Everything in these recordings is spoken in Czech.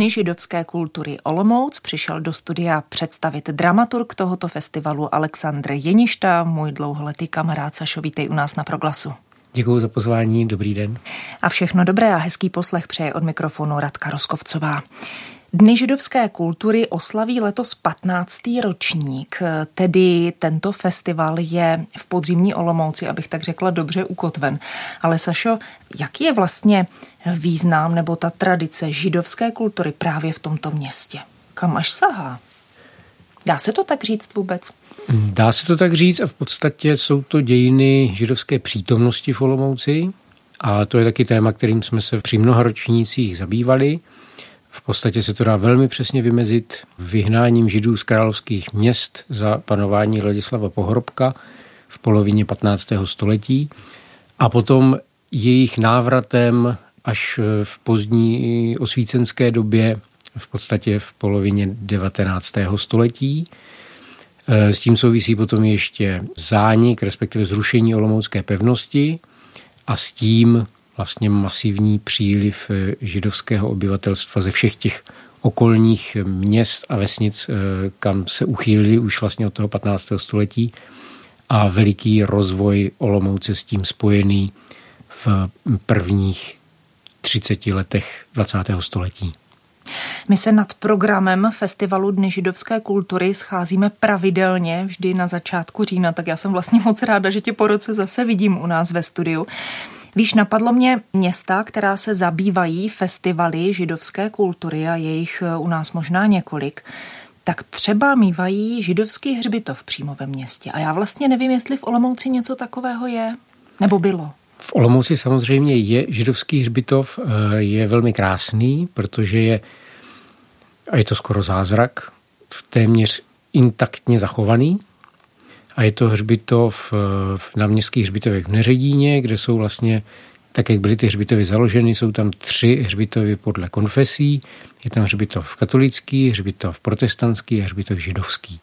Dny židovské kultury Olomouc přišel do studia představit dramaturg tohoto festivalu Aleksandr Jeništa, můj dlouholetý kamarád Sašo, vítej u nás na Proglasu. Děkuji za pozvání, dobrý den. A všechno dobré a hezký poslech přeje od mikrofonu Radka Roskovcová. Dny židovské kultury oslaví letos 15. ročník, tedy tento festival je v podzimní Olomouci, abych tak řekla, dobře ukotven. Ale Sašo, jaký je vlastně význam nebo ta tradice židovské kultury právě v tomto městě? Kam až sahá? Dá se to tak říct vůbec? Dá se to tak říct a v podstatě jsou to dějiny židovské přítomnosti v Olomouci a to je taky téma, kterým jsme se při mnoha ročnících zabývali. V podstatě se to dá velmi přesně vymezit vyhnáním židů z královských měst za panování Ladislava Pohrobka v polovině 15. století a potom jejich návratem až v pozdní osvícenské době, v podstatě v polovině 19. století. S tím souvisí potom ještě zánik, respektive zrušení Olomoucké pevnosti a s tím vlastně masivní příliv eh, židovského obyvatelstva ze všech těch okolních měst a vesnic, eh, kam se uchýlili už vlastně od toho 15. století a veliký rozvoj Olomouce s tím spojený v prvních 30 letech 20. století. My se nad programem Festivalu Dny židovské kultury scházíme pravidelně, vždy na začátku října, tak já jsem vlastně moc ráda, že tě po roce zase vidím u nás ve studiu. Víš, napadlo mě města, která se zabývají festivaly židovské kultury a jejich eh, u nás možná několik, tak třeba mývají židovský hřbitov přímo ve městě. A já vlastně nevím, jestli v Olomouci něco takového je, nebo bylo. V Olomouci samozřejmě je židovský hřbitov, eh, je velmi krásný, protože je, a je to skoro zázrak, v téměř intaktně zachovaný. A je to hřbitov na městských hřbitovech v Neředíně, kde jsou vlastně, tak jak byly ty hřbitovy založeny, jsou tam tři hřbitovy podle konfesí. Je tam hřbitov katolický, hřbitov protestantský a hřbitov židovský.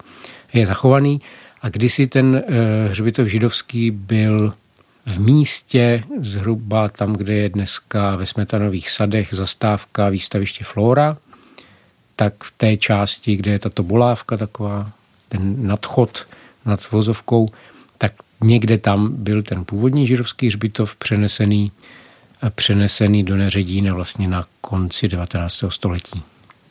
Je zachovaný a kdysi ten eh, hřbitov židovský byl v místě, zhruba tam, kde je dneska ve Smetanových sadech zastávka výstaviště Flora, tak v té části, kde je tato bolávka taková, ten nadchod nad vozovkou, tak někde tam byl ten původní židovský hřbitov přenesený, přenesený do Neředína vlastně na konci 19. století.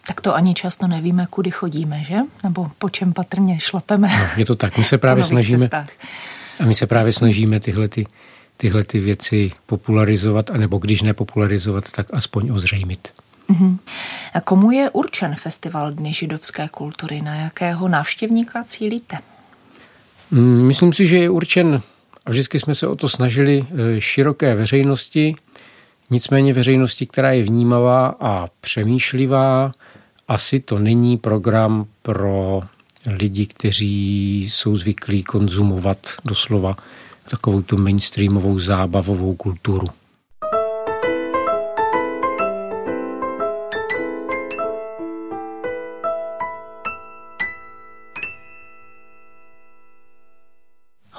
Tak to ani často nevíme, kudy chodíme, že? Nebo po čem patrně šlapeme. No, je to tak. My se právě snažíme. Cestách. A my se právě snažíme tyhle, ty, tyhle ty věci popularizovat, anebo když nepopularizovat, tak aspoň ozřejmit. Uh-huh. A komu je určen festival Dny židovské kultury? Na jakého návštěvníka cílíte? Mm, myslím si, že je určen, a vždycky jsme se o to snažili, e, široké veřejnosti, nicméně veřejnosti, která je vnímavá a přemýšlivá. Asi to není program pro lidi, kteří jsou zvyklí konzumovat doslova takovou tu mainstreamovou zábavovou kulturu.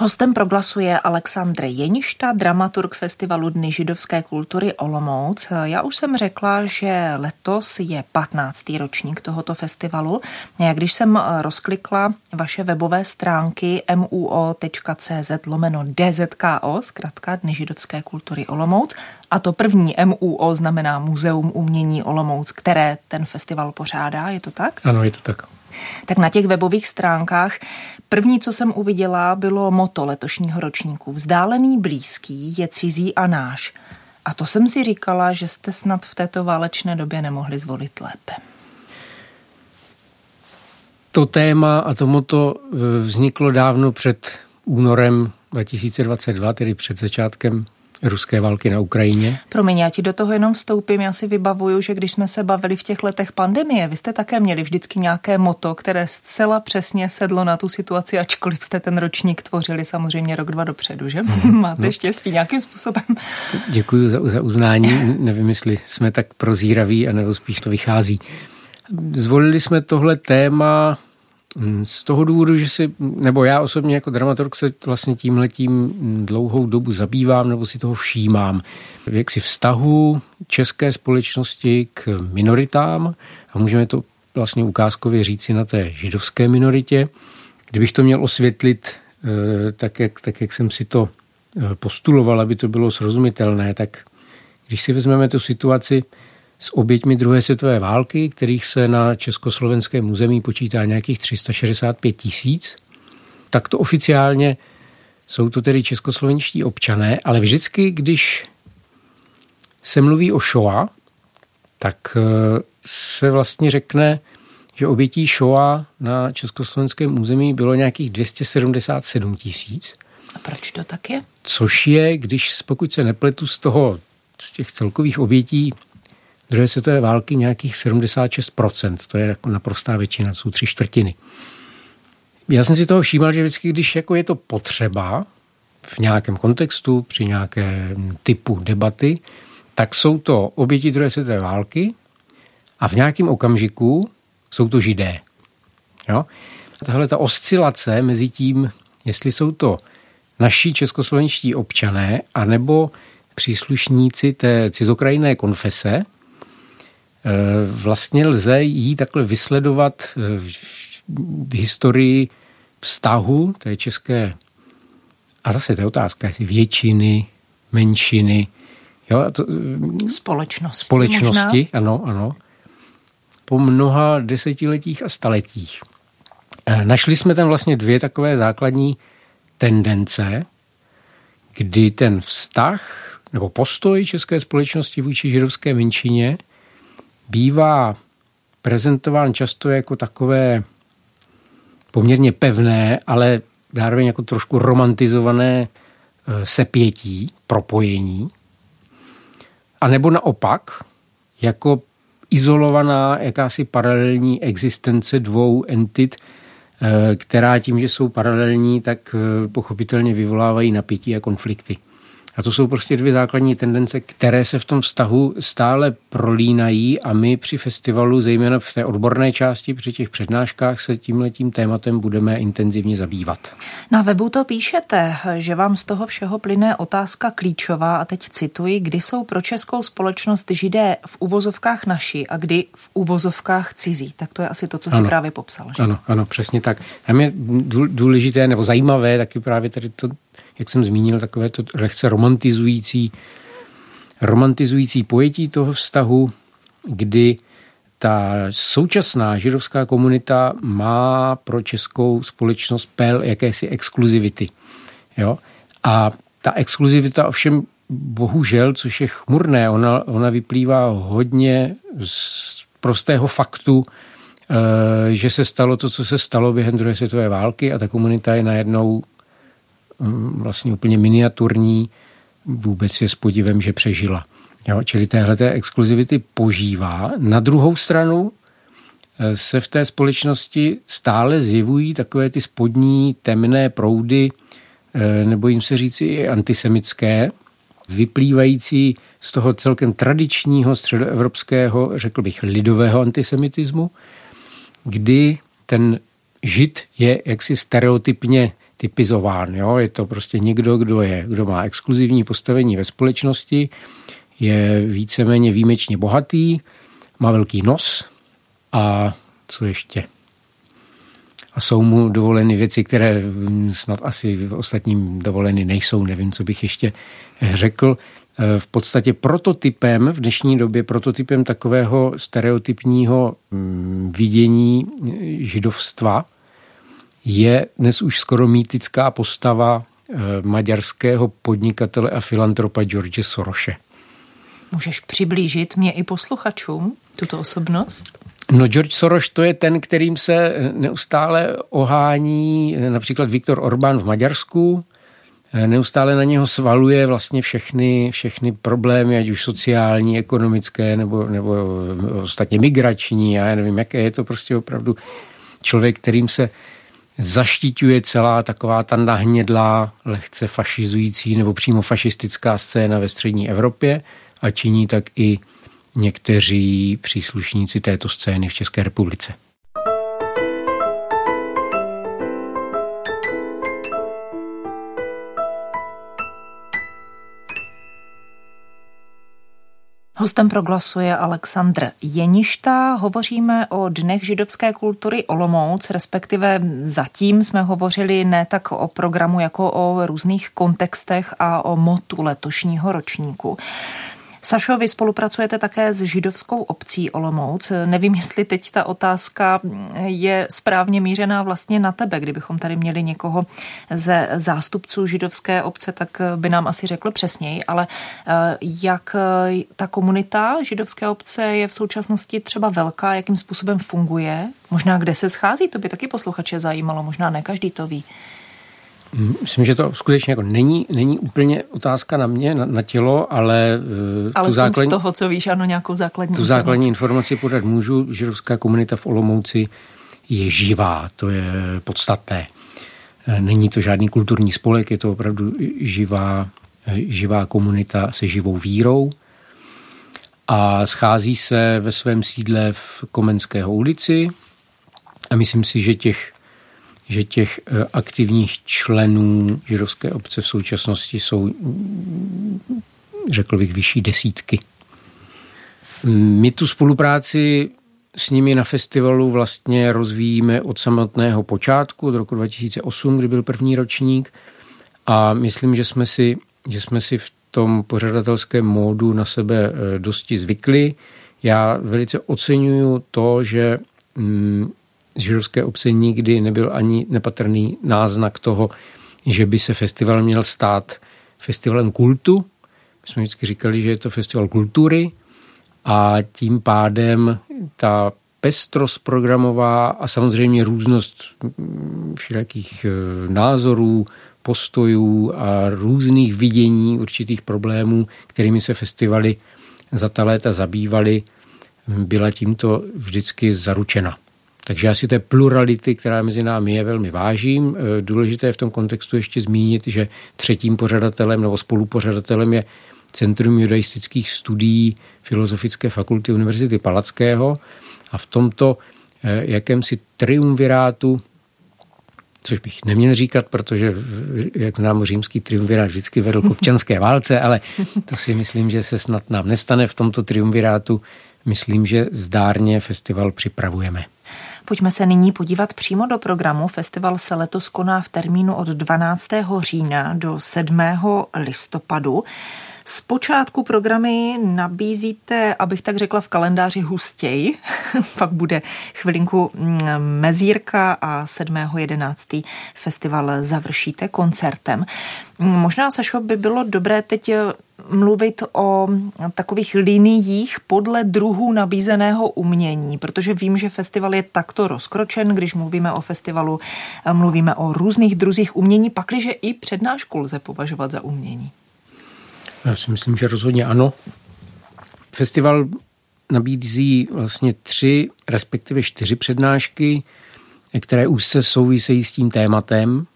Hostem proglasu je Aleksandr Jeništa, dramaturg festivalu Dny židovské kultury Olomouc. Já už jsem řekla, že letos je 15. ročník tohoto festivalu. Já když jsem rozklikla vaše webové stránky muo.cz lomeno dzko, zkrátka Dny židovské kultury Olomouc, a to první MUO znamená Muzeum umění Olomouc, které ten festival pořádá, je to tak? Ano, je to tak tak na těch webových stránkách první, co jsem uviděla, bylo moto letošního ročníku. Vzdálený blízký je cizí a náš. A to jsem si říkala, že jste snad v této válečné době nemohli zvolit lépe. To téma a to moto e, vzniklo dávno před únorem 2022, tedy před začátkem ruské války na Ukrajině. Promiň, já ti do toho jenom vstoupím. Já si vybavuju, že když jsme se bavili v těch letech pandemie, vy jste také měli vždycky nějaké moto, které zcela přesně sedlo na tu situaci, ačkoliv jste ten ročník tvořili samozřejmě rok, dva dopředu, že? Hmm. Máte no. štěstí nějakým způsobem. Děkuji za, za uznání. Nevím, jestli jsme tak prozíraví, anebo spíš to vychází. Zvolili jsme tohle téma z toho důvodu, že si, nebo já osobně jako dramaturg se vlastně tímhletím dlouhou dobu zabývám nebo si toho všímám. Jak si vztahu české společnosti k minoritám a můžeme to vlastně ukázkově říci na té židovské minoritě. Kdybych to měl osvětlit eh, tak, jak, tak, jak jsem si to eh, postuloval, aby to bylo srozumitelné, tak když si vezmeme tu situaci, s oběťmi druhé světové války, kterých se na československém území počítá nějakých 365 tisíc, tak to oficiálně jsou to tedy českoslovenští občané, ale vždycky, když se mluví o Shoah, tak eh, se vlastně řekne, že obětí Shoah na československém území bylo nějakých 277 tisíc. A proč to tak je? Což je, když pokud se nepletu z toho, z těch celkových obětí druhé světové války nějakých 76%. To je jako naprostá většina, jsou tři čtvrtiny. Já jsem si toho všímal, že vždycky, když jako je to potřeba v nějakém kontextu, při nějakém typu debaty, tak jsou to oběti druhé světové války a v nějakém okamžiku jsou to židé. Jo? Tahle ta oscilace mezi tím, jestli jsou to naši českoslovenští občané, anebo příslušníci té cizokrajinné konfese, vlastně lze jí takhle vysledovat eh, v historii vztahu té české, a zase to je otázka, jestli většiny, menšiny, jo, to, společnosti. Společnosti, možná? ano, ano. Po mnoha desetiletích a staletích. Eh, našli jsme tam vlastně dvě takové základní tendence, kdy ten vztah nebo postoj české společnosti vůči židovské menšině bývá prezentován často jako takové poměrně pevné, ale zároveň jako trošku romantizované e, sepětí, propojení. A nebo naopak, jako izolovaná jakási paralelní existence dvou entit, e, která tím, že jsou paralelní, tak e, pochopitelně vyvolávají napětí a konflikty. A to jsou prostě dvě základní tendence, které se v tom vztahu stále prolínají a my při festivalu, zejména v té odborné části, při těch přednáškách se tímhletím tématem budeme intenzivně zabývat. Na webu to píšete, že vám z toho všeho plyne otázka klíčová a teď cituji, kdy jsou pro českou společnost židé v uvozovkách naši a kdy v uvozovkách cizí. Tak to je asi to, co si právě popsal. Že? Ano, ano, přesně tak. A mě důležité nebo zajímavé taky právě tady to jak jsem zmínil, takové to lehce romantizující, romantizující pojetí toho vztahu, kdy ta současná židovská komunita má pro českou společnost pel jakési exkluzivity. Jo? A ta exkluzivita ovšem bohužel, což je chmurné, ona, ona vyplývá hodně z prostého faktu, eh, že se stalo to, co se stalo během druhé světové války a ta komunita je najednou vlastně úplně miniaturní, vůbec je s podivem, že přežila. Jo, čili téhle exkluzivity požívá. Na druhou stranu eh, se v té společnosti stále zjevují takové ty spodní temné proudy, eh, nebo jim se říci i antisemické, vyplývající z toho celkem tradičního středoevropského, řekl bych, lidového antisemitismu, kdy ten žid je jaksi stereotypně typizován. Jo? Je to prostě někdo, kdo, je, kdo má exkluzivní postavení ve společnosti, je víceméně výjimečně bohatý, má velký nos a co ještě? A jsou mu dovoleny věci, které snad asi ostatním dovoleny nejsou. Nevím, co bych ještě řekl. V podstatě prototypem v dnešní době, prototypem takového stereotypního mm, vidění židovstva je dnes už skoro mýtická postava eh, maďarského podnikatele a filantropa George Soroše. Můžeš přiblížit mě i posluchačům tuto osobnost? No George Soros to je ten, kterým se neustále ohání například Viktor Orbán v Maďarsku, eh, neustále na něho svaluje vlastně všechny, všechny problémy, ať už sociální, ekonomické nebo, nebo ostatně migrační, já nevím, jaké je to prostě opravdu člověk, kterým se zaštiťuje celá taková ta nahnědlá, lehce fašizující nebo přímo fašistická scéna ve střední Evropě a činí tak i někteří příslušníci této scény v České republice. Hostem proglasu je Aleksandr Jeništa. Hovoříme o Dnech židovské kultury Olomouc, respektive zatím jsme hovořili ne tak o programu, jako o různých kontextech a o motu letošního ročníku. Sašo, vy spolupracujete také s židovskou obcí Olomouc. Nevím, jestli teď ta otázka je správně mířená vlastně na tebe. Kdybychom tady měli někoho ze zástupců židovské obce, tak by nám asi řekl přesněji, ale eh, jak ta komunita židovské obce je v současnosti třeba velká, jakým způsobem funguje, možná kde se schází, to by taky posluchače zajímalo, možná ne každý to ví. Myslím, že to skutečně jako není, není úplně otázka na mě, na, na tělo, ale uh, ale tu základní, z toho, co víš, ano, nějakou základní Tu informaci. základní informaci podat můžu. Židovská komunita v Olomouci je živá, to je podstatné. Eh, není to žádný kulturní spolek, je to opravdu živá, živá komunita se živou vírou a schází se ve svém sídle v Komenského ulici a myslím si, že těch že těch eh, aktivních členů židovské obce v současnosti jsou, řekl bych, vyšší desítky. My tu spolupráci s nimi na festivalu vlastně rozvíjíme od samotného počátku, od roku 2008, kdy byl první ročník a myslím, že jsme si, že jsme si v tom pořadatelském módu na sebe eh, dosti zvykli. Já velice oceňuju to, že mm, z židovské obce nikdy nebyl ani nepatrný náznak toho, že by se festival měl stát festivalem kultu. My jsme vždycky říkali, že je to festival kultury a tím pádem ta pestrost programová a samozřejmě různost všelijakých e, názorů, postojů a různých vidění určitých problémů, kterými se festivaly za ta léta zabývaly, byla tímto vždycky zaručena. Takže já si té plurality, která mezi námi je, velmi vážím. E, důležité je v tom kontextu ještě zmínit, že třetím pořadatelem nebo spolupořadatelem je Centrum judaistických studií Filozofické fakulty Univerzity Palackého a v tomto e, jakémsi triumvirátu, což bych neměl říkat, protože, jak znám, římský triumvirát vždycky vedl k občanské válce, ale to si myslím, že se snad nám nestane v tomto triumvirátu. Myslím, že zdárně festival připravujeme. Pojďme se nyní podívat přímo do programu. Festival se letos koná v termínu od 12. října do 7. listopadu. Zpočátku programy nabízíte, abych tak řekla, v kalendáři hustěj. Pak bude chvilinku mm, mezírka a 7.11. festival završíte koncertem. Možná, Sašo, by bylo dobré teď mluvit o takových liniích podle druhů nabízeného umění, protože vím, že festival je takto rozkročen, když mluvíme o festivalu, mluvíme o různých druzích umění, pakliže i přednášku lze považovat za umění. Já si myslím, že rozhodně ano. Festival nabízí vlastně tři, respektive čtyři přednášky, které už se souvisejí s tím tématem.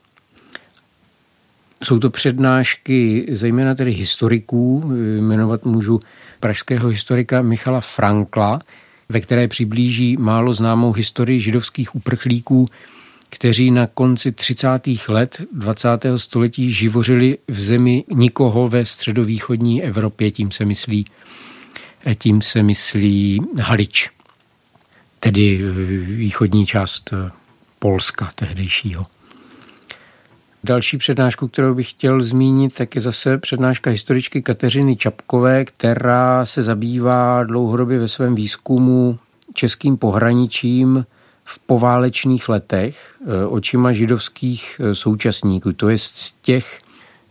Jsou to přednášky zejména tedy historiků, jmenovat můžu pražského historika Michala Frankla, ve které přiblíží málo známou historii židovských uprchlíků, kteří na konci 30. let 20. století živořili v zemi nikoho ve středovýchodní Evropě, tím se myslí, tím se myslí Halič, tedy východní část Polska tehdejšího. Další přednášku, kterou bych chtěl zmínit, tak je zase přednáška historičky Kateřiny Čapkové, která se zabývá dlouhodobě ve svém výzkumu českým pohraničím v poválečných letech e, očima židovských e, současníků. To je z těch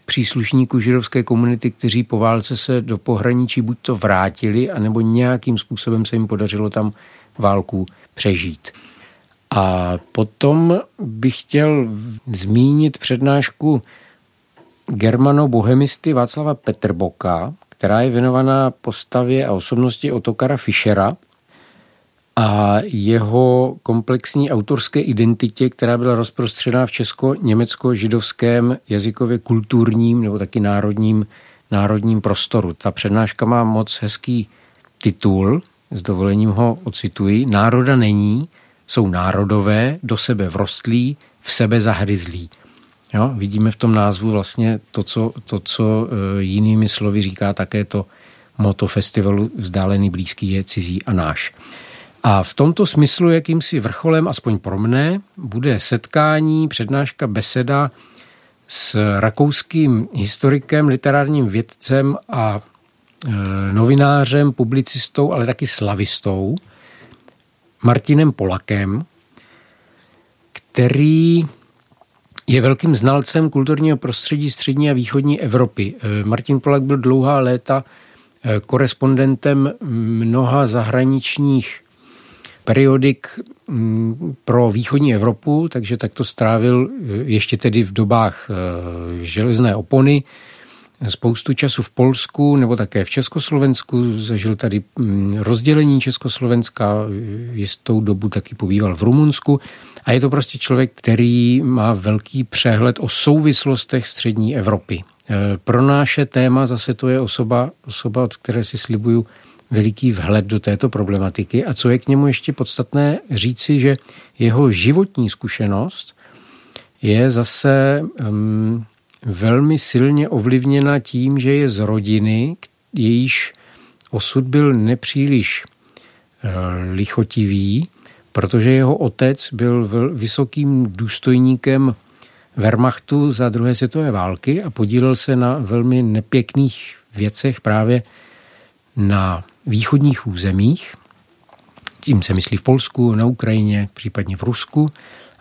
příslušníků židovské komunity, kteří po válce se do pohraničí buď to vrátili, anebo nějakým způsobem se jim podařilo tam válku přežít. A potom bych chtěl zmínit přednášku germano-bohemisty Václava Petrboka, která je věnovaná postavě a osobnosti Otokara Fischera a jeho komplexní autorské identitě, která byla rozprostřená v česko-německo-židovském jazykově kulturním nebo taky národním, národním prostoru. Ta přednáška má moc hezký titul, s dovolením ho ocituji. Národa není, jsou národové, do sebe vrostlí, v sebe zahryzlí. Jo, vidíme v tom názvu vlastně to co, to, co e, jinými slovy říká také to moto festivalu Vzdálený blízký je cizí a náš. A v tomto smyslu jakýmsi vrcholem, aspoň pro mne, bude setkání, přednáška, beseda s rakouským historikem, literárním vědcem a e, novinářem, publicistou, ale taky slavistou, Martinem Polakem, který je velkým znalcem kulturního prostředí střední a východní Evropy. E, Martin Polak byl dlouhá léta e, korespondentem mnoha zahraničních periodik mm, pro východní Evropu, takže tak to strávil eh, ještě tedy v dobách eh, železné opony spoustu času v Polsku nebo také v Československu. Zažil tady mm, rozdělení Československa, jistou dobu taky pobýval v Rumunsku. A je to prostě člověk, který má velký přehled o souvislostech střední Evropy. Eh, pro naše téma zase to je osoba, osoba od které si slibuju veliký vhled do této problematiky a co je k němu ještě podstatné říci, že jeho životní zkušenost je zase um, velmi silně ovlivněna tím, že je z rodiny, jejíž osud byl nepříliš uh, lichotivý, protože jeho otec byl vysokým důstojníkem Wehrmachtu za druhé světové války a podílel se na velmi nepěkných věcech právě na východních územích, tím se myslí v Polsku, na Ukrajině, případně v Rusku.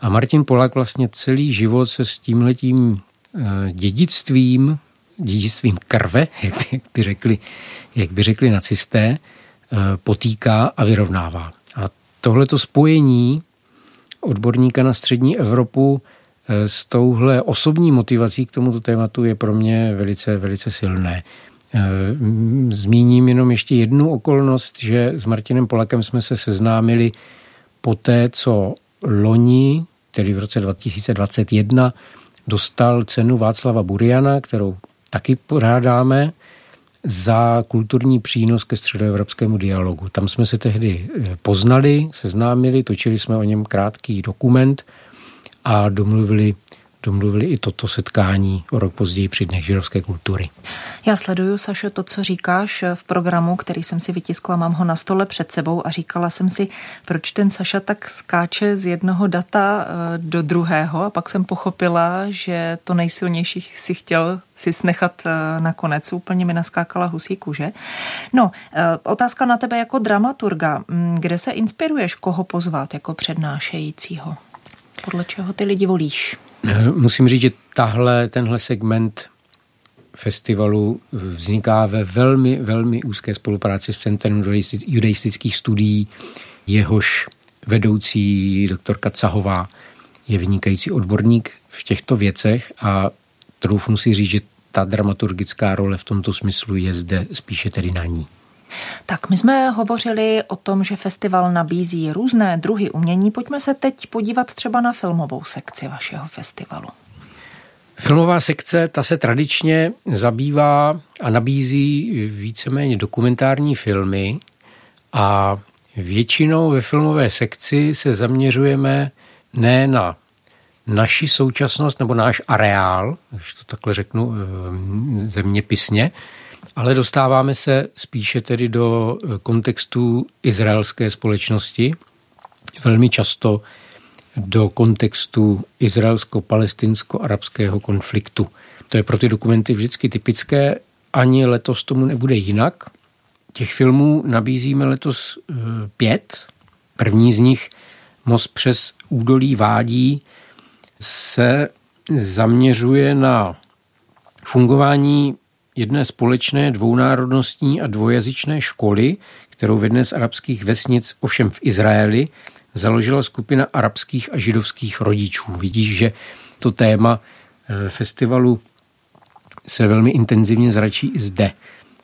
A Martin Polák vlastně celý život se s tímhletím eh, dědictvím, dědictvím krve, jak by, jak by, řekli, jak by řekli nacisté, eh, potýká a vyrovnává. A tohleto spojení odborníka na střední Evropu eh, s touhle osobní motivací k tomuto tématu je pro mě velice, velice silné. Eh, zmíním jenom ještě jednu okolnost, že s Martinem Polakem jsme se seznámili po té, co loni, tedy v roce 2021, dostal cenu Václava Buriana, kterou taky pořádáme, za kulturní přínos ke středoevropskému dialogu. Tam jsme se tehdy eh, poznali, seznámili, točili jsme o něm krátký dokument a domluvili domluvili i toto setkání o rok později při Dnech židovské kultury. Já sleduju, Sašo, to, co říkáš v programu, který jsem si vytiskla, mám ho na stole před sebou a říkala jsem si, proč ten Saša tak skáče z jednoho data eh, do druhého a pak jsem pochopila, že to nejsilnější si chtěl si snechat eh, nakonec. Úplně mi naskákala husí kůže. No, eh, otázka na tebe jako dramaturga. Mm, kde se inspiruješ, koho pozvat jako přednášejícího? Podle čeho ty lidi volíš? Musím říct, že tahle, tenhle segment festivalu vzniká ve velmi, velmi úzké spolupráci s Centrem judaistických studií, jehož vedoucí doktorka Cahová je vynikající odborník v těchto věcech a troufnu si říct, že ta dramaturgická role v tomto smyslu je zde spíše tedy na ní. Tak my jsme hovořili o tom, že festival nabízí různé druhy umění. Pojďme se teď podívat třeba na filmovou sekci vašeho festivalu. Filmová sekce, ta se tradičně zabývá a nabízí víceméně dokumentární filmy a většinou ve filmové sekci se zaměřujeme ne na naši současnost nebo náš areál, když to takhle řeknu eh, zeměpisně, ale dostáváme se spíše tedy do eh, kontextu izraelské společnosti, velmi často do kontextu izraelsko-palestinsko-arabského konfliktu. To je pro ty dokumenty vždycky typické, ani letos tomu nebude jinak. Těch filmů nabízíme letos eh, pět. První z nich, Most přes údolí vádí, se zaměřuje na fungování jedné společné dvounárodnostní a dvojazyčné školy, kterou v jedné z arabských vesnic, ovšem v Izraeli, založila skupina arabských a židovských rodičů. Vidíš, že to téma eh, festivalu se velmi intenzivně zračí i zde.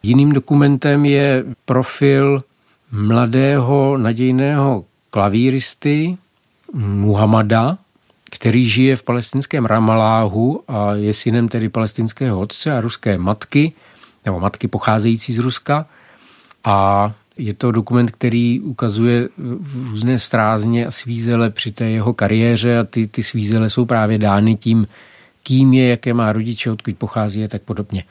Jiným dokumentem je profil mladého nadějného klavíristy Muhammada, který žije v palestinském Ramaláhu a je synem tedy palestinského otce a ruské matky, nebo matky pocházející z Ruska. A je to dokument, který ukazuje různé strázně a svízele při té jeho kariéře a ty, ty svízele jsou právě dány tím, kým je, jaké má rodiče, odkud pochází a tak podobně.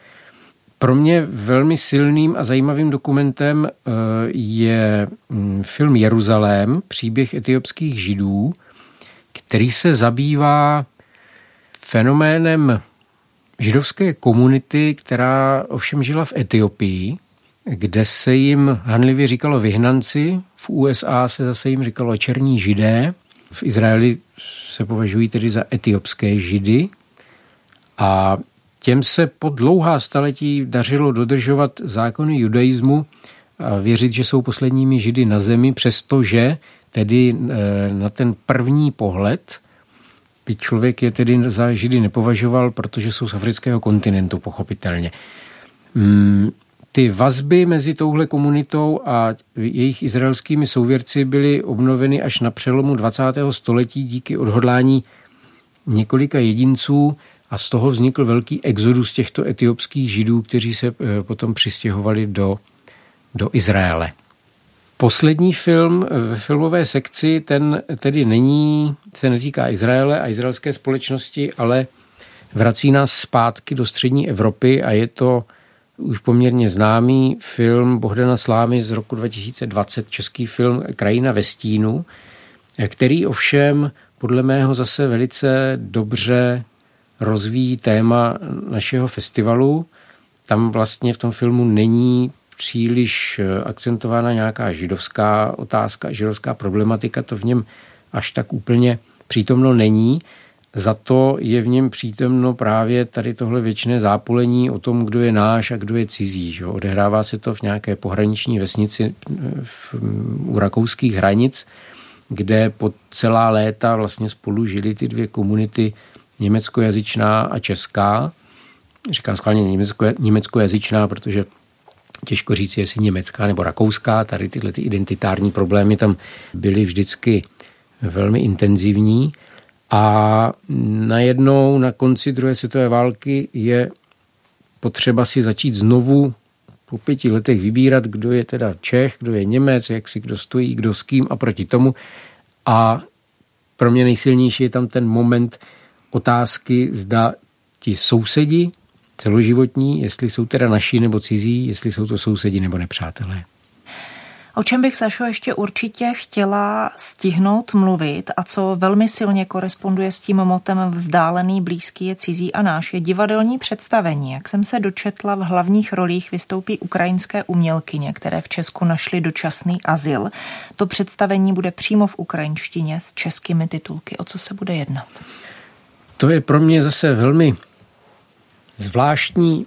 Pro mě velmi silným a zajímavým dokumentem eh, je mm, film Jeruzalém, příběh etiopských židů, který se zabývá fenoménem židovské komunity, která ovšem žila v Etiopii, kde se jim hanlivě říkalo vyhnanci, v USA se zase jim říkalo černí židé, v Izraeli se považují tedy za etiopské židy. A těm se po dlouhá staletí dařilo dodržovat zákony judaismu a věřit, že jsou posledními židy na zemi, přestože tedy eh, na ten první pohled by člověk je tedy za židy nepovažoval, protože jsou z afrického kontinentu, pochopitelně. Mm, ty vazby mezi touhle komunitou a jejich izraelskými souvěrci byly obnoveny až na přelomu 20. století díky odhodlání několika jedinců a z toho vznikl velký exodus těchto etiopských židů, kteří se eh, potom přistěhovali do, do Izraele. Poslední film eh, ve filmové sekci, ten tedy není, se netýká Izraele a izraelské společnosti, ale vrací nás zpátky do střední Evropy a je to už poměrně známý film Bohdana Slámy z roku 2020, český film Krajina ve stínu, který ovšem podle mého zase velice dobře rozvíjí téma našeho festivalu. Tam vlastně v tom filmu není příliš akcentována nějaká židovská otázka, židovská problematika, to v něm až tak úplně přítomno není, za to je v něm přítomno právě tady tohle věčné zápolení o tom, kdo je náš a kdo je cizí. Že? Odehrává se to v nějaké pohraniční vesnici v, u rakouských hranic, kde po celá léta vlastně spolu žili ty dvě komunity německojazyčná a česká. Říkám schválně německo, německojazyčná, protože těžko říct, jestli německá nebo rakouská. Tady tyhle ty identitární problémy tam byly vždycky velmi intenzivní. A najednou na konci druhé světové války je potřeba si začít znovu po pěti letech vybírat, kdo je teda Čech, kdo je Němec, jak si kdo stojí, kdo s kým a proti tomu. A pro mě nejsilnější je tam ten moment otázky, zda ti sousedi celoživotní, jestli jsou teda naši nebo cizí, jestli jsou to sousedi nebo nepřátelé. O čem bych, Sašo, ještě určitě chtěla stihnout mluvit a co velmi silně koresponduje s tím motem vzdálený, blízký je cizí a náš, je divadelní představení. Jak jsem se dočetla, v hlavních rolích vystoupí ukrajinské umělkyně, které v Česku našly dočasný azyl. To představení bude přímo v ukrajinštině s českými titulky. O co se bude jednat? To je pro mě zase velmi zvláštní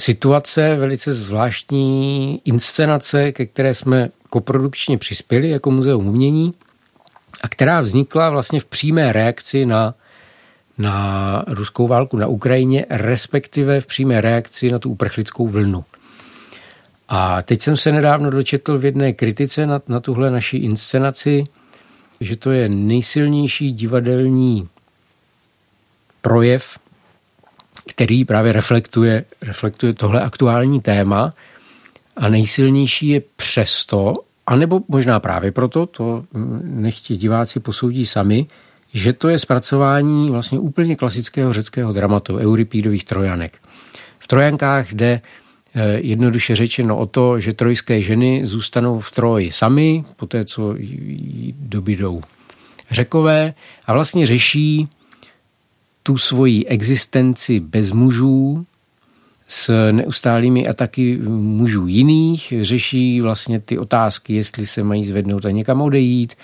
situace, velice zvláštní inscenace, ke které jsme koprodukčně přispěli jako Muzeum umění a která vznikla vlastně v přímé reakci na, na ruskou válku na Ukrajině, respektive v přímé reakci na tu uprchlickou vlnu. A teď jsem se nedávno dočetl v jedné kritice na, na tuhle naší inscenaci, že to je nejsilnější divadelní projev který právě reflektuje, reflektuje tohle aktuální téma a nejsilnější je přesto, anebo možná právě proto, to nechtí diváci posoudí sami, že to je zpracování vlastně úplně klasického řeckého dramatu, Euripídových trojanek. V trojankách jde eh, jednoduše řečeno o to, že trojské ženy zůstanou v Troji sami, po té, co dobydou řekové a vlastně řeší tu svoji existenci bez mužů, s neustálými ataky mužů jiných, řeší vlastně ty otázky, jestli se mají zvednout a někam odejít,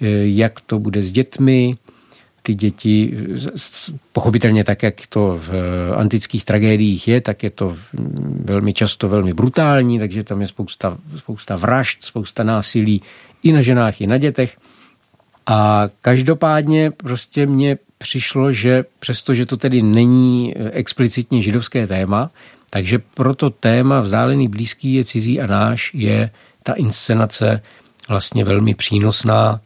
eh, jak to bude s dětmi, ty děti, pochopitelně tak, jak to v antických tragédiích je, tak je to velmi často velmi brutální, takže tam je spousta, spousta vražd, spousta násilí i na ženách, i na dětech. A každopádně prostě mě přišlo, že přestože to tedy není eh, explicitně židovské téma, takže proto téma vzdálený blízký je cizí a náš je ta inscenace vlastně velmi přínosná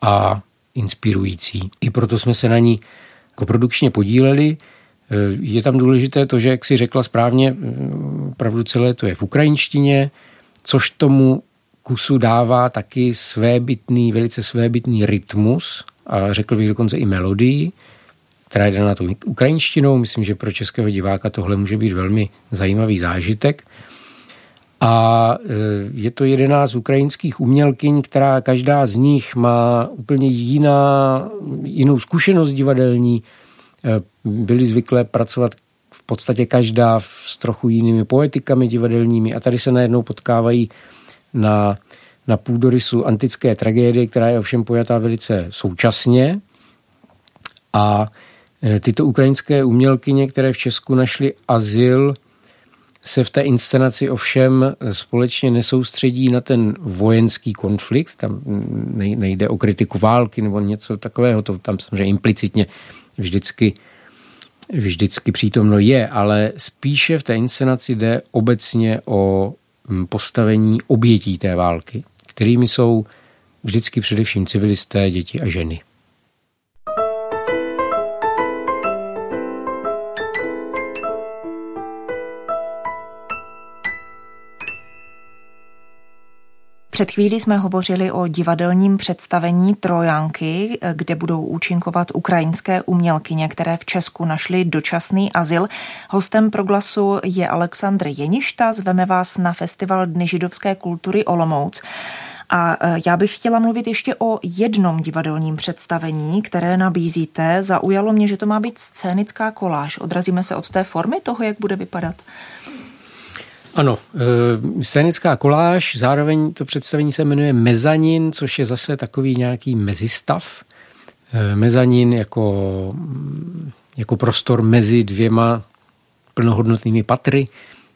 a inspirující. I proto jsme se na ní koprodukčně podíleli. Eh, je tam důležité to, že, jak si řekla správně, eh, opravdu celé to je v ukrajinštině, což tomu kusu dává taky svébytný, velice svébytný rytmus, a řekl bych dokonce i melodii. která je daná tou ukrajinštinou. Myslím, že pro českého diváka tohle může být velmi zajímavý zážitek. A e, je to jedenáct ukrajinských umělkyň, která každá z nich má úplně jiná, jinou zkušenost divadelní. E, byli zvyklé pracovat v podstatě každá s trochu jinými poetikami divadelními a tady se najednou potkávají na, na půdorysu antické tragédie, která je ovšem pojatá velice současně. A e, tyto ukrajinské umělkyně, které v Česku našly azyl, se v té inscenaci ovšem společně nesoustředí na ten vojenský konflikt, tam nejde o kritiku války nebo něco takového, to tam samozřejmě implicitně vždycky, vždycky přítomno je, ale spíše v té inscenaci jde obecně o postavení obětí té války, kterými jsou vždycky především civilisté, děti a ženy. Před chvílí jsme hovořili o divadelním představení Trojanky, kde budou účinkovat ukrajinské umělkyně, které v Česku našly dočasný azyl. Hostem proglasu je Aleksandr Jeništa. Zveme vás na festival Dny židovské kultury Olomouc. A e, já bych chtěla mluvit ještě o jednom divadelním představení, které nabízíte. Zaujalo mě, že to má být scénická koláž. Odrazíme se od té formy toho, jak bude vypadat. Ano, e, scénická koláž, zároveň to představení se jmenuje mezanin, což je zase takový nějaký mezistav. E, mezanin jako, jako prostor mezi dvěma plnohodnotnými patry,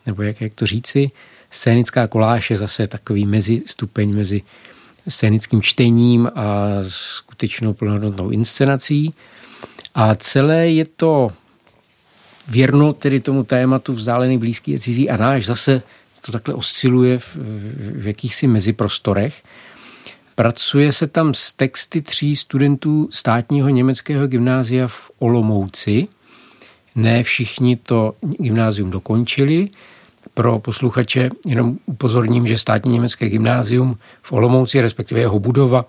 nebo jak, jak to říci. Scénická koláž je zase takový mezi stupeň mezi scénickým čtením a skutečnou plnohodnotnou inscenací. A celé je to věrno tedy tomu tématu vzdálený, blízký a cizí a náš zase to takhle osciluje v, v jakýchsi meziprostorech. Pracuje se tam s texty tří studentů státního německého gymnázia v Olomouci. Ne všichni to gymnázium dokončili. Pro posluchače jenom upozorním, že státní německé gymnázium v Olomouci, respektive jeho budova,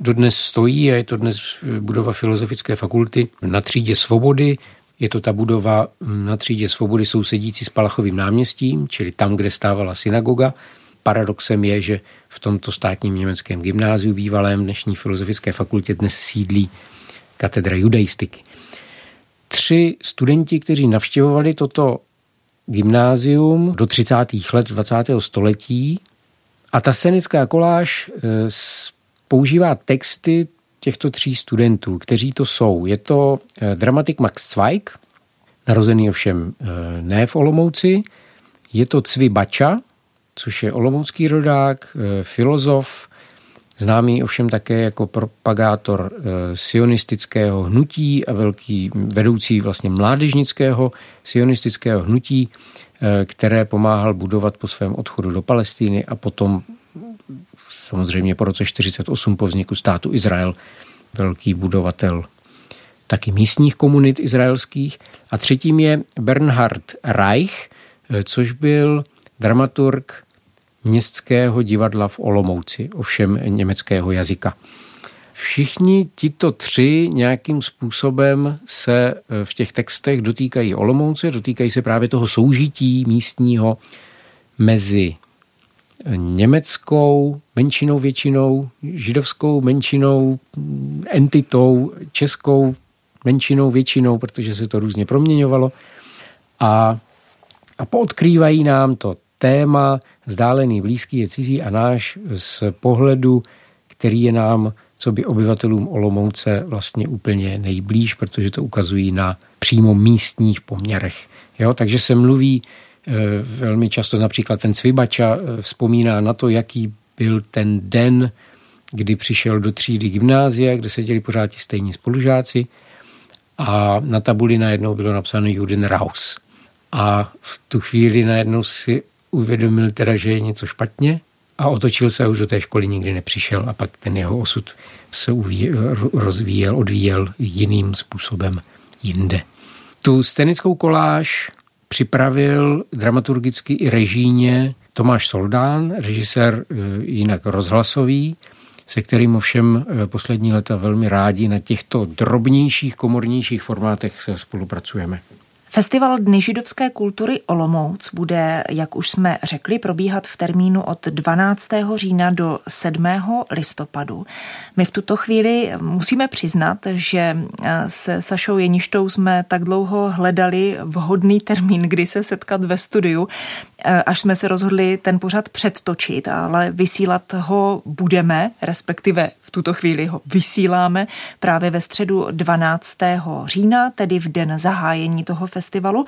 dodnes stojí a je to dnes budova Filozofické fakulty na třídě Svobody je to ta budova na třídě Svobody sousedící s Palachovým náměstím, čili tam, kde stávala synagoga. Paradoxem je, že v tomto státním německém gymnáziu bývalém dnešní filozofické fakultě dnes sídlí katedra judaistiky. Tři studenti, kteří navštěvovali toto gymnázium do 30. let 20. století a ta scenická koláž eh, používá texty těchto tří studentů, kteří to jsou. Je to eh, dramatik Max Zweig, narozený ovšem eh, ne v Olomouci, je to Cvi Bača, což je olomoucký rodák, eh, filozof, známý ovšem také jako propagátor sionistického hnutí a velký vedoucí vlastně mládežnického sionistického hnutí, které pomáhal budovat po svém odchodu do Palestíny a potom samozřejmě po roce 48 po vzniku státu Izrael velký budovatel taky místních komunit izraelských. A třetím je Bernhard Reich, což byl dramaturg městského divadla v Olomouci, ovšem německého jazyka. Všichni tito tři nějakým způsobem se v těch textech dotýkají Olomouce, dotýkají se právě toho soužití místního mezi německou menšinou většinou, židovskou menšinou, entitou, českou menšinou většinou, protože se to různě proměňovalo. A, a poodkrývají nám to téma vzdálený, blízký je cizí a náš z pohledu, který je nám, co by obyvatelům Olomouce vlastně úplně nejblíž, protože to ukazují na přímo místních poměrech. Jo? Takže se mluví velmi často například ten Cvibača eh, vzpomíná na to, jaký byl ten den, kdy přišel do třídy gymnázia, kde seděli pořád ti stejní spolužáci a na tabuli najednou bylo napsáno Juden Raus. A v tu chvíli najednou si uvědomil teda, že je něco špatně a otočil se a už do té školy nikdy nepřišel a pak ten jeho osud se rozvíjel, odvíjel jiným způsobem jinde. Tu scénickou koláž připravil dramaturgicky i režíně Tomáš Soldán, režisér e, jinak rozhlasový, se kterým ovšem poslední leta velmi rádi na těchto drobnějších, komornějších formátech spolupracujeme. Festival Dny židovské kultury Olomouc bude, jak už jsme řekli, probíhat v termínu od 12. října do 7. listopadu. My v tuto chvíli musíme přiznat, že eh, se Sašou Jeništou jsme tak dlouho hledali vhodný termín, kdy se setkat ve studiu, až jsme se rozhodli ten pořad předtočit, ale vysílat ho budeme, respektive v tuto chvíli ho vysíláme právě ve středu 12. října, tedy v den zahájení toho festivalu festivalu.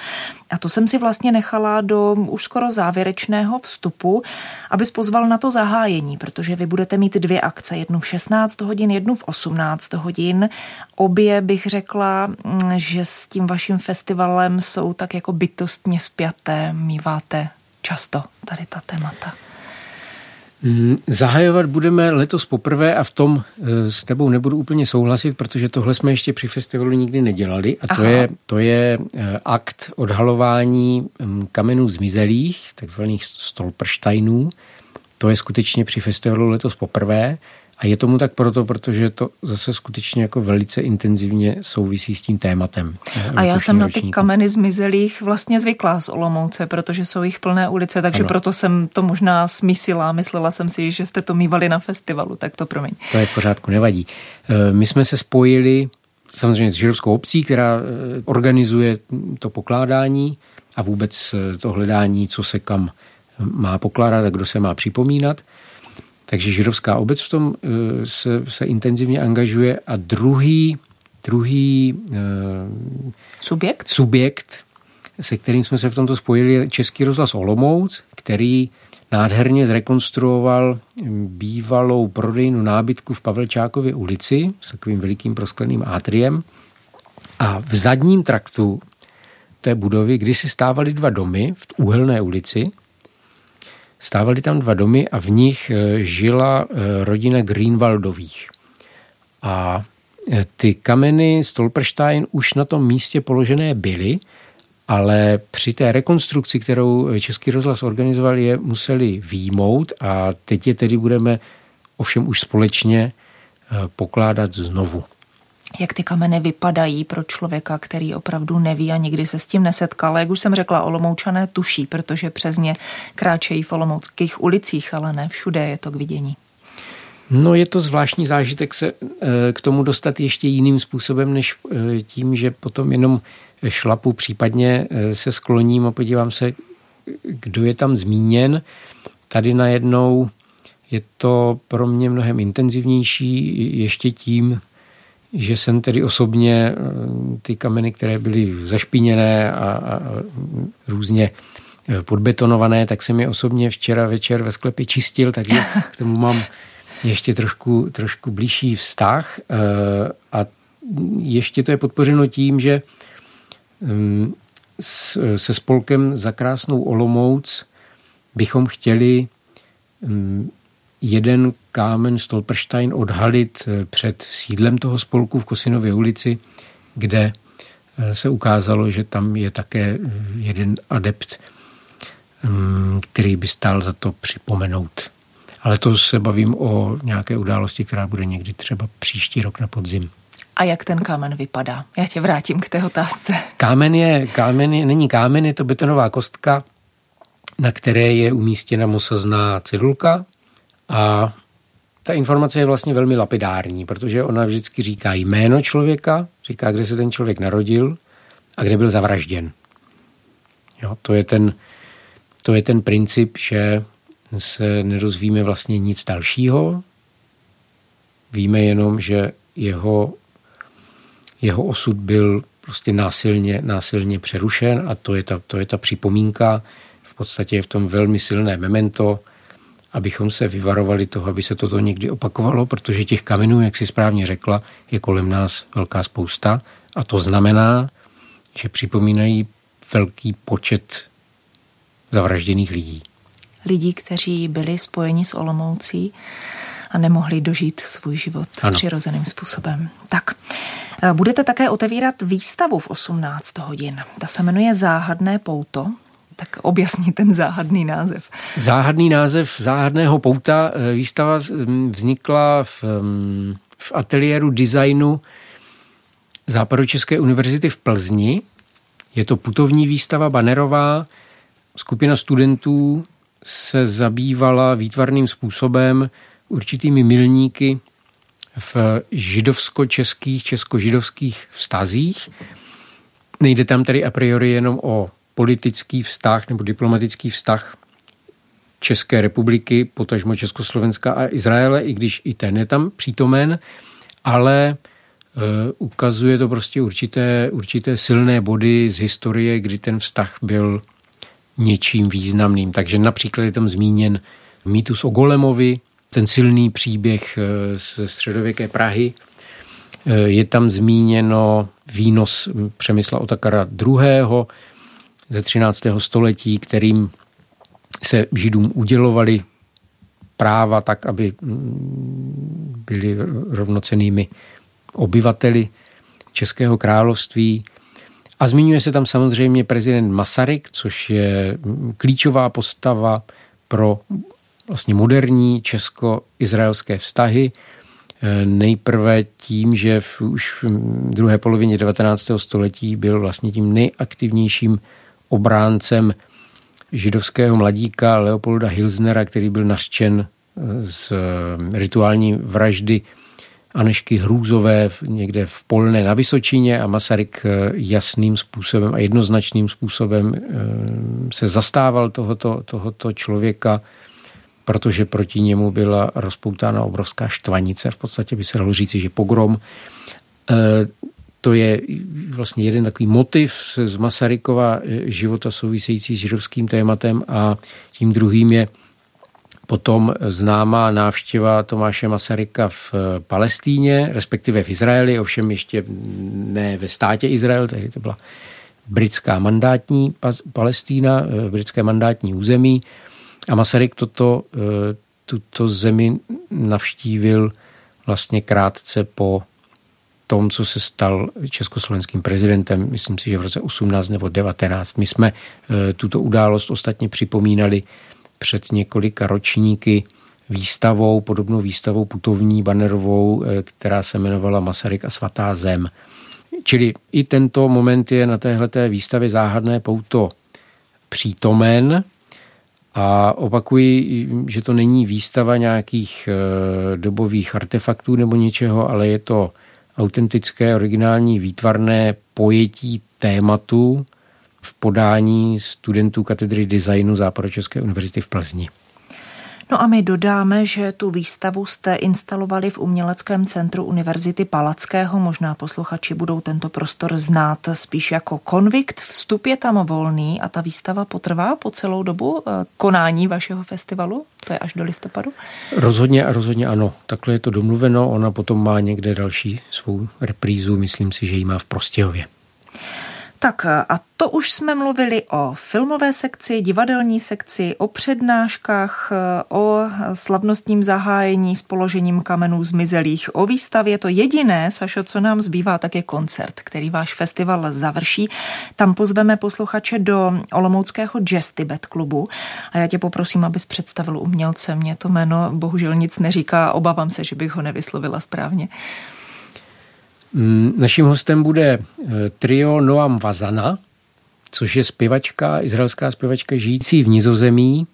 A to jsem si vlastně nechala do už skoro závěrečného vstupu, aby pozval na to zahájení, protože vy budete mít dvě akce, jednu v 16 hodin, jednu v 18 hodin. Obě bych řekla, mm, že s tím vaším festivalem jsou tak jako bytostně spjaté, míváte často tady ta témata. Mm, zahajovat budeme letos poprvé a v tom eh, s tebou nebudu úplně souhlasit, protože tohle jsme ještě při festivalu nikdy nedělali a to je, to je eh, akt odhalování mm, kamenů zmizelých, takzvaných stolpersteinů. To je skutečně při festivalu letos poprvé a je tomu tak proto, protože to zase skutečně jako velice intenzivně souvisí s tím tématem. A já jsem na ty kameny zmizelých vlastně zvyklá z Olomouce, protože jsou jich plné ulice, takže ano. proto jsem to možná smyslela. Myslela jsem si, že jste to mývali na festivalu, tak to promiň. To je v pořádku, nevadí. E, my jsme se spojili samozřejmě s Židovskou obcí, která e, organizuje to pokládání a vůbec e, to hledání, co se kam má pokládat a kdo se má připomínat. Takže židovská obec v tom eh, se, se intenzivně angažuje a druhý, druhý uh, subjekt? subjekt, se kterým jsme se v tomto spojili, je Český rozhlas Olomouc, který nádherně zrekonstruoval bývalou prodejnu nábytku v Pavelčákově ulici s takovým velikým proskleným átriem. A v zadním traktu té budovy kdysi stávaly dva domy v Úhelné ulici – Stávaly tam dva domy a v nich eh, žila eh, rodina Greenwaldových. A eh, ty kameny Stolperstein už na tom místě položené byly, ale při té rekonstrukci, kterou Český rozhlas organizoval, je museli výjmout a teď je tedy budeme ovšem už společně pokládat znovu jak ty kameny vypadají pro člověka, který opravdu neví a nikdy se s tím nesetkal. Jak už jsem řekla, Olomoučané tuší, protože přes ně kráčejí v olomouckých ulicích, ale ne všude je to k vidění. No je to zvláštní zážitek se eh, k tomu dostat ještě jiným způsobem, než eh, tím, že potom jenom šlapu, případně eh, se skloním a podívám se, kdo je tam zmíněn. Tady najednou je to pro mě mnohem intenzivnější ještě tím, že jsem tedy osobně eh, ty kameny, které byly zašpiněné a, a různě eh, podbetonované, tak jsem je osobně včera večer ve sklepě čistil, takže k tomu mám ještě trošku, trošku blížší vztah. Eh, a ještě to je podpořeno tím, že mm, se spolkem za krásnou Olomouc bychom chtěli mm, jeden kámen Stolperstein odhalit eh, před sídlem toho spolku v Kosinově ulici, kde eh, se ukázalo, že tam je také eh, jeden adept, mm, který by stál za to připomenout. Ale to se bavím o nějaké události, která bude někdy třeba příští rok na podzim. A jak ten kámen vypadá? Já tě vrátím k té otázce. Kámen je, kámen je, není kámen, je to betonová kostka, na které je umístěna mosazná cedulka a ta informace je vlastně velmi lapidární, protože ona vždycky říká jméno člověka, říká, kde se ten člověk narodil a kde byl zavražděn. Jo, to, je ten, to je ten princip, že se nedozvíme vlastně nic dalšího. Víme jenom, že jeho, jeho osud byl prostě násilně, násilně přerušen a to je, ta, to je ta připomínka. V podstatě je v tom velmi silné memento, abychom se vyvarovali toho, aby se toto někdy opakovalo, protože těch kamenů, jak si správně řekla, je kolem nás velká spousta a to znamená, že připomínají velký počet zavražděných lidí. Lidí, kteří byli spojeni s Olomoucí a nemohli dožít svůj život ano. přirozeným způsobem. Tak, budete také otevírat výstavu v 18 hodin. Ta se jmenuje Záhadné pouto Tak objasní ten záhadný název. Záhadný název záhadného pouta. Eh, výstava vznikla v, v ateliéru designu Západočeské univerzity v Plzni. Je to putovní výstava banerová. Skupina studentů se zabývala výtvarným způsobem určitými milníky v židovsko-českých, česko-židovských vztazích. Nejde tam tedy a priori jenom o politický vztah nebo diplomatický vztah České republiky, potažmo Československa a Izraele, i když i ten je tam přítomen, ale e, ukazuje to prostě určité, určité silné body z historie, kdy ten vztah byl něčím významným. Takže například je tam zmíněn mýtus o Golemovi, ten silný příběh eh, ze středověké Prahy. Eh, je tam zmíněno výnos Přemysla Otakara II. Ze 13. století, kterým se židům udělovali práva tak, aby mm, byli rovnocenými obyvateli Českého království. A zmiňuje se tam samozřejmě prezident Masaryk, což je klíčová postava pro vlastně moderní česko-izraelské vztahy. E, nejprve tím, že v, už v druhé polovině 19. století byl vlastně tím nejaktivnějším obráncem židovského mladíka Leopolda Hilsnera, který byl nařčen e, z rituální vraždy Anešky Hrůzové někde v Polné na Vysočině a Masaryk e, jasným způsobem a jednoznačným způsobem se zastával tohoto, tohoto člověka protože proti němu byla rozpoutána obrovská štvanice. V podstatě by se dalo říci, že pogrom. To je vlastně jeden takový motiv z Masarykova života související s židovským tématem a tím druhým je potom známá návštěva Tomáše Masaryka v Palestíně, respektive v Izraeli, ovšem ještě ne ve státě Izrael, tehdy to byla britská mandátní Palestína, e, britské mandátní území. A Masaryk toto, eh, tuto zemi navštívil vlastně krátce po tom, co se stal československým prezidentem, myslím si, že v roce 18 nebo 19. My jsme eh, tuto událost ostatně připomínali před několika ročníky výstavou, podobnou výstavou putovní banerovou, eh, která se jmenovala Masaryk a svatá zem. Čili i tento moment je na téhleté výstavě záhadné pouto přítomen a opakuji, že to není výstava nějakých eh, dobových artefaktů nebo něčeho, ale je to autentické, originální, výtvarné pojetí tématu v podání studentů katedry designu Západočeské univerzity v Plzni. No a my dodáme, že tu výstavu jste instalovali v Uměleckém centru Univerzity Palackého. Možná posluchači budou tento prostor znát spíš jako konvikt. Vstup je tam volný a ta výstava potrvá po celou dobu eh, konání vašeho festivalu? To je až do listopadu? Rozhodně a rozhodně ano. Takhle je to domluveno. Ona potom má někde další svou reprízu. Myslím si, že ji má v Prostějově. Tak a to už jsme mluvili o filmové sekci, divadelní sekci, o přednáškách, o slavnostním zahájení s položením kamenů zmizelých, o výstavě. To jediné, Sašo, co nám zbývá, tak je koncert, který váš festival završí. Tam pozveme posluchače do Olomouckého Jazz Tibet klubu a já tě poprosím, abys představil umělce. Mě to jméno bohužel nic neříká, obávám se, že bych ho nevyslovila správně. Mm, naším hostem bude eh, trio Noam Vazana, což je zpěvačka, izraelská zpěvačka žijící v Nizozemí.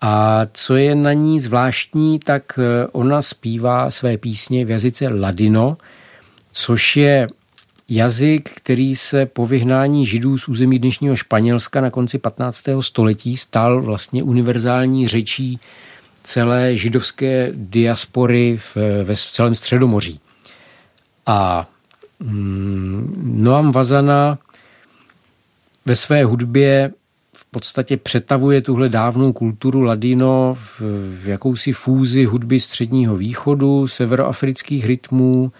A co je na ní zvláštní, tak eh, ona zpívá své písně v jazyce ladino, což je jazyk, který se po vyhnání židů z území dnešního Španělska na konci 15. století stal vlastně univerzální řečí celé židovské diaspory v, ve celém Středomoří. A Noam Vazana ve své hudbě v podstatě přetavuje tuhle dávnou kulturu ladino v, v jakousi fúzi hudby středního východu, severoafrických rytmů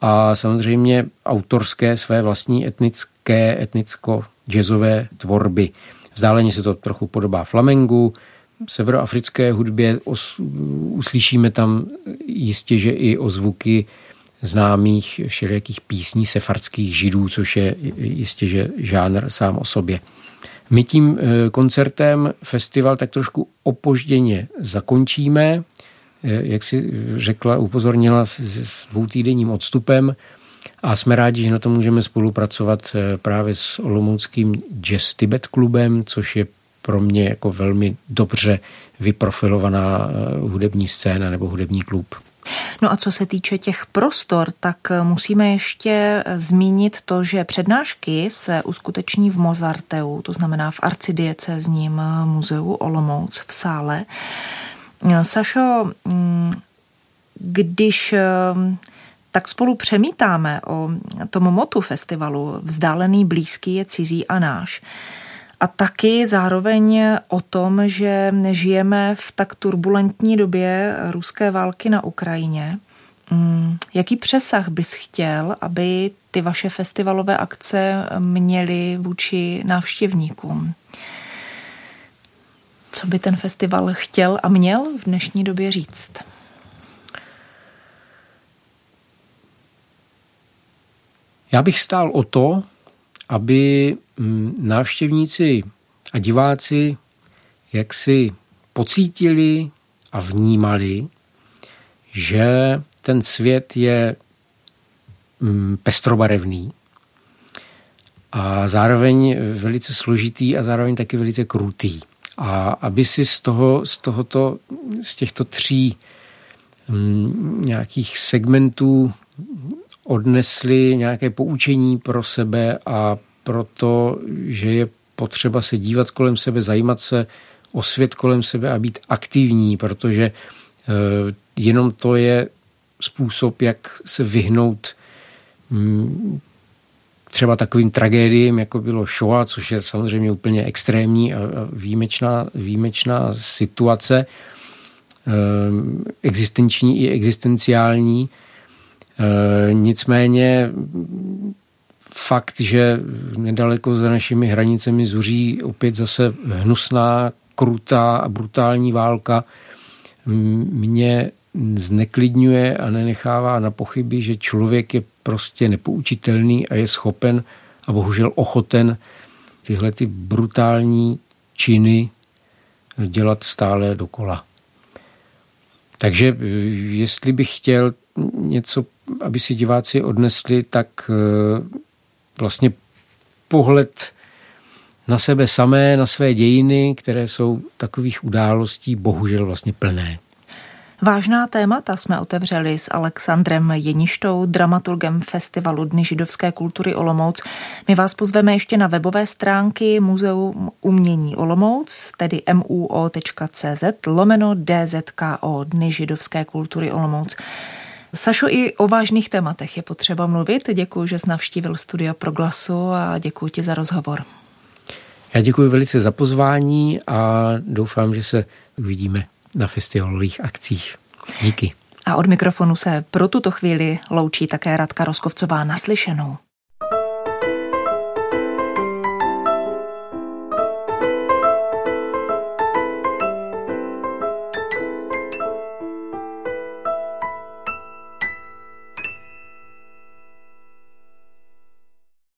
a samozřejmě autorské své vlastní etnické, etnicko-jazzové tvorby. Vzdáleně se to trochu podobá flamengu, severoafrické hudbě os, uslyšíme tam jistě, že i o zvuky známých všelijakých písní sefardských židů, což je jistě že žánr sám o sobě. My tím eh, koncertem festival tak trošku opožděně zakončíme, jak si řekla, upozornila s dvoutýdenním odstupem a jsme rádi, že na to můžeme spolupracovat právě s Olomouckým Jazz Tibet klubem, což je pro mě jako velmi dobře vyprofilovaná hudební scéna nebo hudební klub. No a co se týče těch prostor, tak musíme ještě zmínit to, že přednášky se uskuteční v Mozarteu, to znamená v arcidiecezním muzeu Olomouc v sále. Sašo, když tak spolu přemítáme o tom motu festivalu Vzdálený, blízký je cizí a náš, a taky zároveň o tom, že žijeme v tak turbulentní době ruské války na Ukrajině. Mm, jaký přesah bys chtěl, aby ty vaše festivalové akce měly vůči návštěvníkům? Co by ten festival chtěl a měl v dnešní době říct? Já bych stál o to, aby mm, návštěvníci a diváci jak si pocítili a vnímali, že ten svět je mm, pestrobarevný a zároveň velice složitý a zároveň taky velice krutý. A aby si z, toho, z, tohoto, z těchto tří mm, nějakých segmentů odnesli nějaké poučení pro sebe a pro to, že je potřeba se dívat kolem sebe, zajímat se o svět kolem sebe a být aktivní, protože eh, jenom to je způsob, jak se vyhnout mm, třeba takovým tragédiím, jako bylo Shoah, což je samozřejmě úplně extrémní a výjimečná, výjimečná situace, eh, existenční i existenciální, nicméně fakt, že nedaleko za našimi hranicemi zuří opět zase hnusná, krutá a brutální válka, mě zneklidňuje a nenechává na pochyby, že člověk je prostě nepoučitelný a je schopen a bohužel ochoten tyhle ty brutální činy dělat stále dokola. Takže eh, jestli bych chtěl něco aby si diváci odnesli, tak eh, vlastně pohled na sebe samé, na své dějiny, které jsou takových událostí bohužel vlastně plné. Vážná témata jsme otevřeli s Alexandrem Jeništou, dramaturgem Festivalu Dny židovské kultury Olomouc. My vás pozveme ještě na webové stránky Muzeum umění Olomouc, tedy muo.cz, lomeno dzko Dny židovské kultury Olomouc. Sašo, i o vážných tématech je potřeba mluvit. Děkuji, že jsi navštívil studio Proglasu a děkuji ti za rozhovor. Já děkuji velice za pozvání a doufám, že se uvidíme na festivalových akcích. Díky. A od mikrofonu se pro tuto chvíli loučí také Radka Roskovcová naslyšenou.